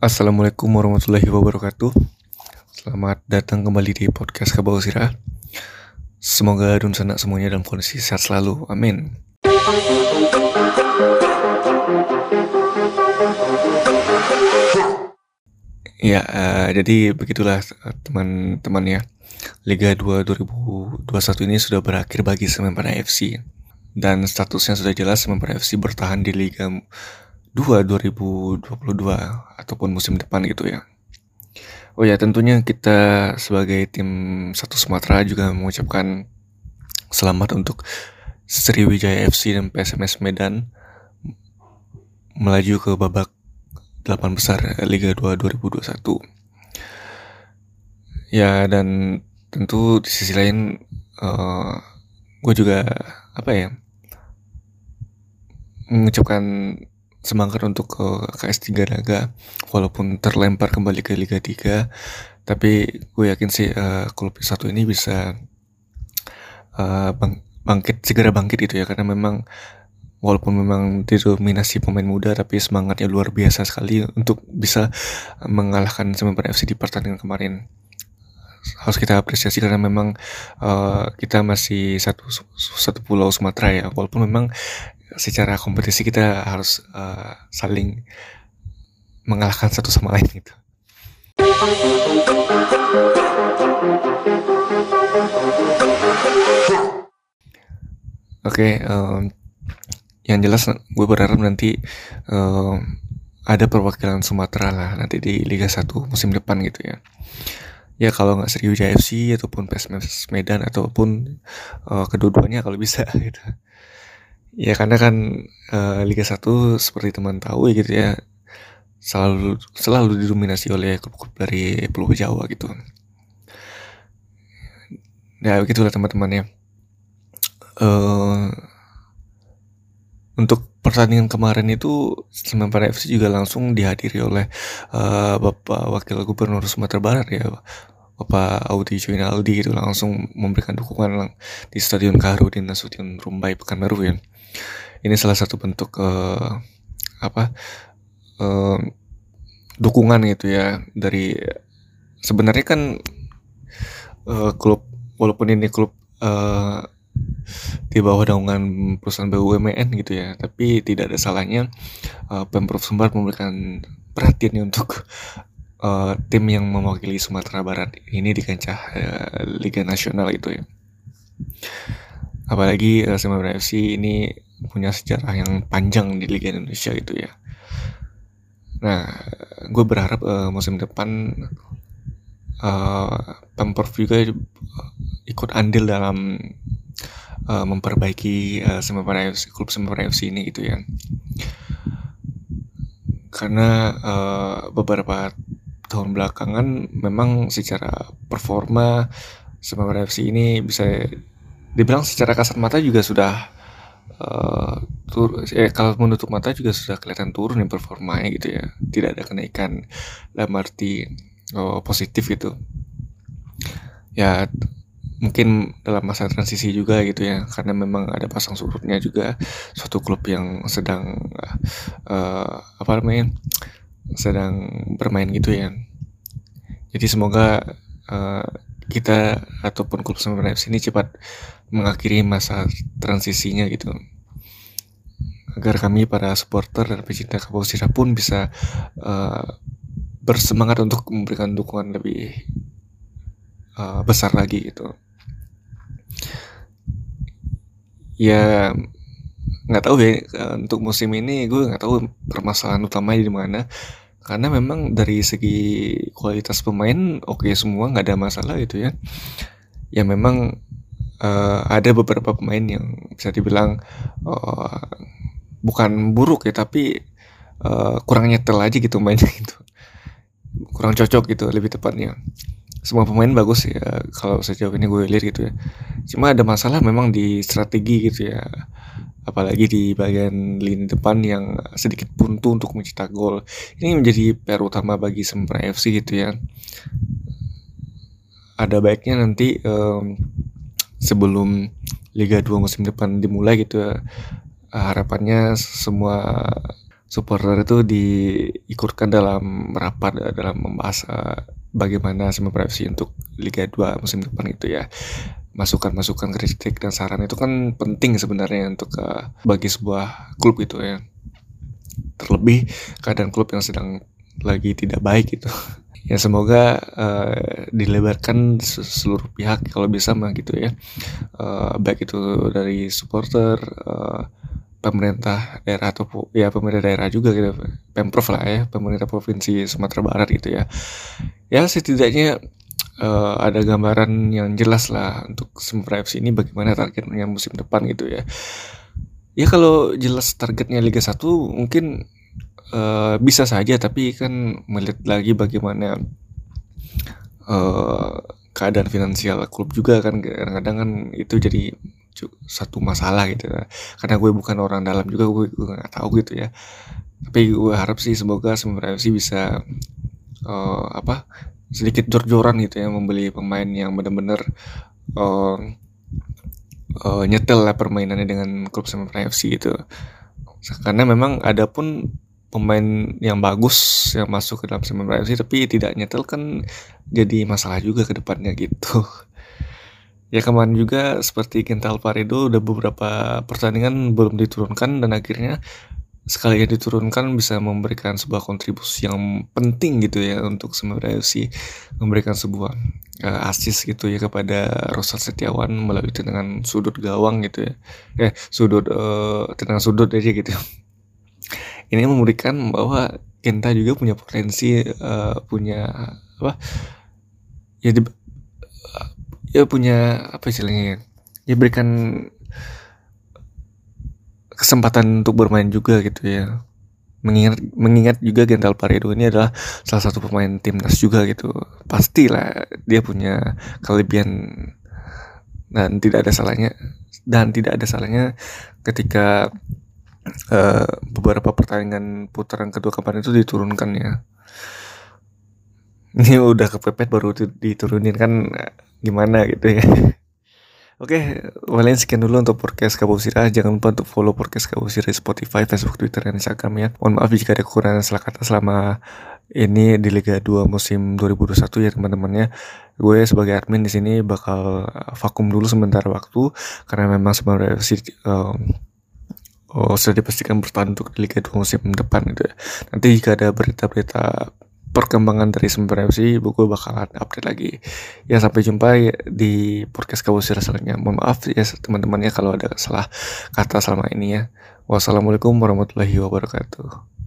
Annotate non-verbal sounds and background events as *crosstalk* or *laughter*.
Assalamualaikum warahmatullahi wabarakatuh. Selamat datang kembali di podcast Kabau Sirah. Semoga Dun Sana semuanya dalam kondisi sehat selalu, amin. Ya, uh, jadi begitulah teman-teman ya. Liga 2 2021 ini sudah berakhir bagi Semen FC Dan statusnya sudah jelas Semen FC bertahan di Liga 2 2022 ataupun musim depan gitu ya. Oh ya tentunya kita sebagai tim satu Sumatera juga mengucapkan selamat untuk Sriwijaya FC dan PSMS Medan melaju ke babak 8 besar Liga 2 2021. Ya dan tentu di sisi lain uh, eh, gue juga apa ya mengucapkan semangat untuk ke KS3 Naga walaupun terlempar kembali ke Liga 3 tapi gue yakin sih uh, klub satu ini bisa uh, bang bangkit segera bangkit itu ya. Karena memang walaupun memang didominasi pemain muda tapi semangatnya luar biasa sekali untuk bisa mengalahkan Semen FC di pertandingan kemarin. Harus kita apresiasi karena memang uh, kita masih satu satu pulau Sumatera ya. Walaupun memang secara kompetisi kita harus uh, saling mengalahkan satu sama lain gitu. Oke, okay, um, yang jelas gue berharap nanti um, ada perwakilan Sumatera lah nanti di Liga 1 musim depan gitu ya. Ya kalau nggak Sriwijaya FC ataupun PSMS Medan ataupun uh, kedua-duanya kalau bisa *laughs* gitu. Ya karena kan uh, Liga 1 seperti teman tahu ya gitu ya selalu selalu didominasi oleh klub-klub dari Pulau Jawa gitu. Ya begitulah teman-teman ya. Uh, untuk pertandingan kemarin itu Semen FC juga langsung dihadiri oleh uh, Bapak Wakil Gubernur Sumatera Barat ya Bapak Audi Joinaldi itu langsung memberikan dukungan di Stadion Kaharudin Nasution Rumbai Pekanbaru ya. Ini salah satu bentuk uh, apa uh, dukungan gitu ya dari sebenarnya kan uh, klub walaupun ini klub uh, di bawah naungan perusahaan BUMN gitu ya tapi tidak ada salahnya uh, pemprov Sumbar memberikan perhatian untuk uh, tim yang mewakili Sumatera Barat ini di kancah uh, Liga Nasional itu ya. Apalagi uh, Semarang FC ini punya sejarah yang panjang di Liga Indonesia gitu ya. Nah gue berharap uh, musim depan uh, pemprov juga ikut andil dalam uh, memperbaiki uh, Semarang FC klub Semarang FC ini gitu ya. Karena uh, beberapa tahun belakangan memang secara performa Semarang FC ini bisa dibilang secara kasat mata juga sudah uh, eh, kalau menutup mata juga sudah kelihatan turun nih performanya gitu ya. Tidak ada kenaikan dalam arti oh, positif gitu. Ya mungkin dalam masa transisi juga gitu ya karena memang ada pasang surutnya juga suatu klub yang sedang uh, apa namanya sedang bermain gitu ya. Jadi semoga uh, kita ataupun klub Semarang FC ini cepat mengakhiri masa transisinya gitu. Agar kami para supporter dan pecinta Kapolsira pun bisa uh, bersemangat untuk memberikan dukungan lebih uh, besar lagi gitu. Ya nggak tahu ya untuk musim ini gue nggak tahu permasalahan utamanya di mana karena memang dari segi kualitas pemain oke okay semua nggak ada masalah gitu ya. Ya memang uh, ada beberapa pemain yang bisa dibilang uh, bukan buruk ya tapi uh, kurang nyetel aja gitu mainnya gitu. Kurang cocok gitu lebih tepatnya semua pemain bagus ya kalau sejauh ini gue lihat gitu ya cuma ada masalah memang di strategi gitu ya apalagi di bagian lini depan yang sedikit buntu untuk mencetak gol. Ini menjadi PR utama bagi Sempra FC gitu ya. Ada baiknya nanti um, sebelum Liga 2 musim depan dimulai gitu ya, harapannya semua supporter itu diikutkan dalam rapat dalam membahas uh, bagaimana Semen FC untuk Liga 2 musim depan itu ya. Masukan-masukan kritik dan saran itu kan penting sebenarnya untuk uh, bagi sebuah klub itu ya. Terlebih keadaan klub yang sedang lagi tidak baik gitu. *laughs* Ya semoga uh, dilebarkan seluruh pihak kalau bisa mah gitu ya. Uh, baik itu dari supporter uh, pemerintah daerah atau ya pemerintah daerah juga gitu pemprov lah ya pemerintah provinsi Sumatera Barat gitu ya. Ya setidaknya uh, ada gambaran yang jelas lah untuk Semarang FC ini bagaimana targetnya musim depan gitu ya. Ya kalau jelas targetnya Liga 1 mungkin uh, bisa saja tapi kan melihat lagi bagaimana uh, keadaan finansial klub juga kan kadang-kadang kan itu jadi satu masalah gitu. Ya. karena gue bukan orang dalam juga gue gue nggak tahu gitu ya. Tapi gue harap sih semoga semoga FC bisa uh, apa sedikit jor-joran gitu ya membeli pemain yang benar-benar uh, uh, nyetel lah permainannya dengan klub Semarang FC itu karena memang ada pun pemain yang bagus yang masuk ke dalam Semarang FC tapi tidak nyetel kan jadi masalah juga ke depannya gitu *laughs* Ya kemarin juga seperti Kental Paredo udah beberapa pertandingan belum diturunkan dan akhirnya sekali yang diturunkan bisa memberikan sebuah kontribusi yang penting gitu ya untuk Semarang FC memberikan sebuah uh, assist gitu ya kepada Rosal Setiawan melalui tendangan sudut gawang gitu ya. Eh sudut uh, tendangan sudut aja gitu. Ini memberikan bahwa Kenta juga punya potensi uh, punya apa ya di, ya punya apa istilahnya ya berikan kesempatan untuk bermain juga gitu ya. Mengingat mengingat juga Gental Paredo ini adalah salah satu pemain timnas juga gitu. Pastilah dia punya kelebihan dan tidak ada salahnya dan tidak ada salahnya ketika uh, beberapa pertandingan putaran kedua kemarin itu diturunkan ya *laughs* ini udah kepepet baru diturunin kan gimana gitu ya *laughs* Oke, kalian sekian dulu untuk podcast Kabusira. Jangan lupa untuk follow podcast Kabusira di Spotify, Facebook, Twitter, dan Instagram ya. Mohon maaf jika ada kekurangan salah kata selama ini di Liga 2 musim 2021 ya teman-teman ya. Gue sebagai admin di sini bakal vakum dulu sebentar waktu karena memang sebenarnya um, oh, sudah dipastikan bertahan untuk Liga 2 musim depan gitu ya. Nanti jika ada berita-berita perkembangan dari Semper FC buku bakalan update lagi. Ya sampai jumpa di podcast kabusir selanjutnya. Mohon maaf ya teman-teman ya kalau ada salah kata selama ini ya. Wassalamualaikum warahmatullahi wabarakatuh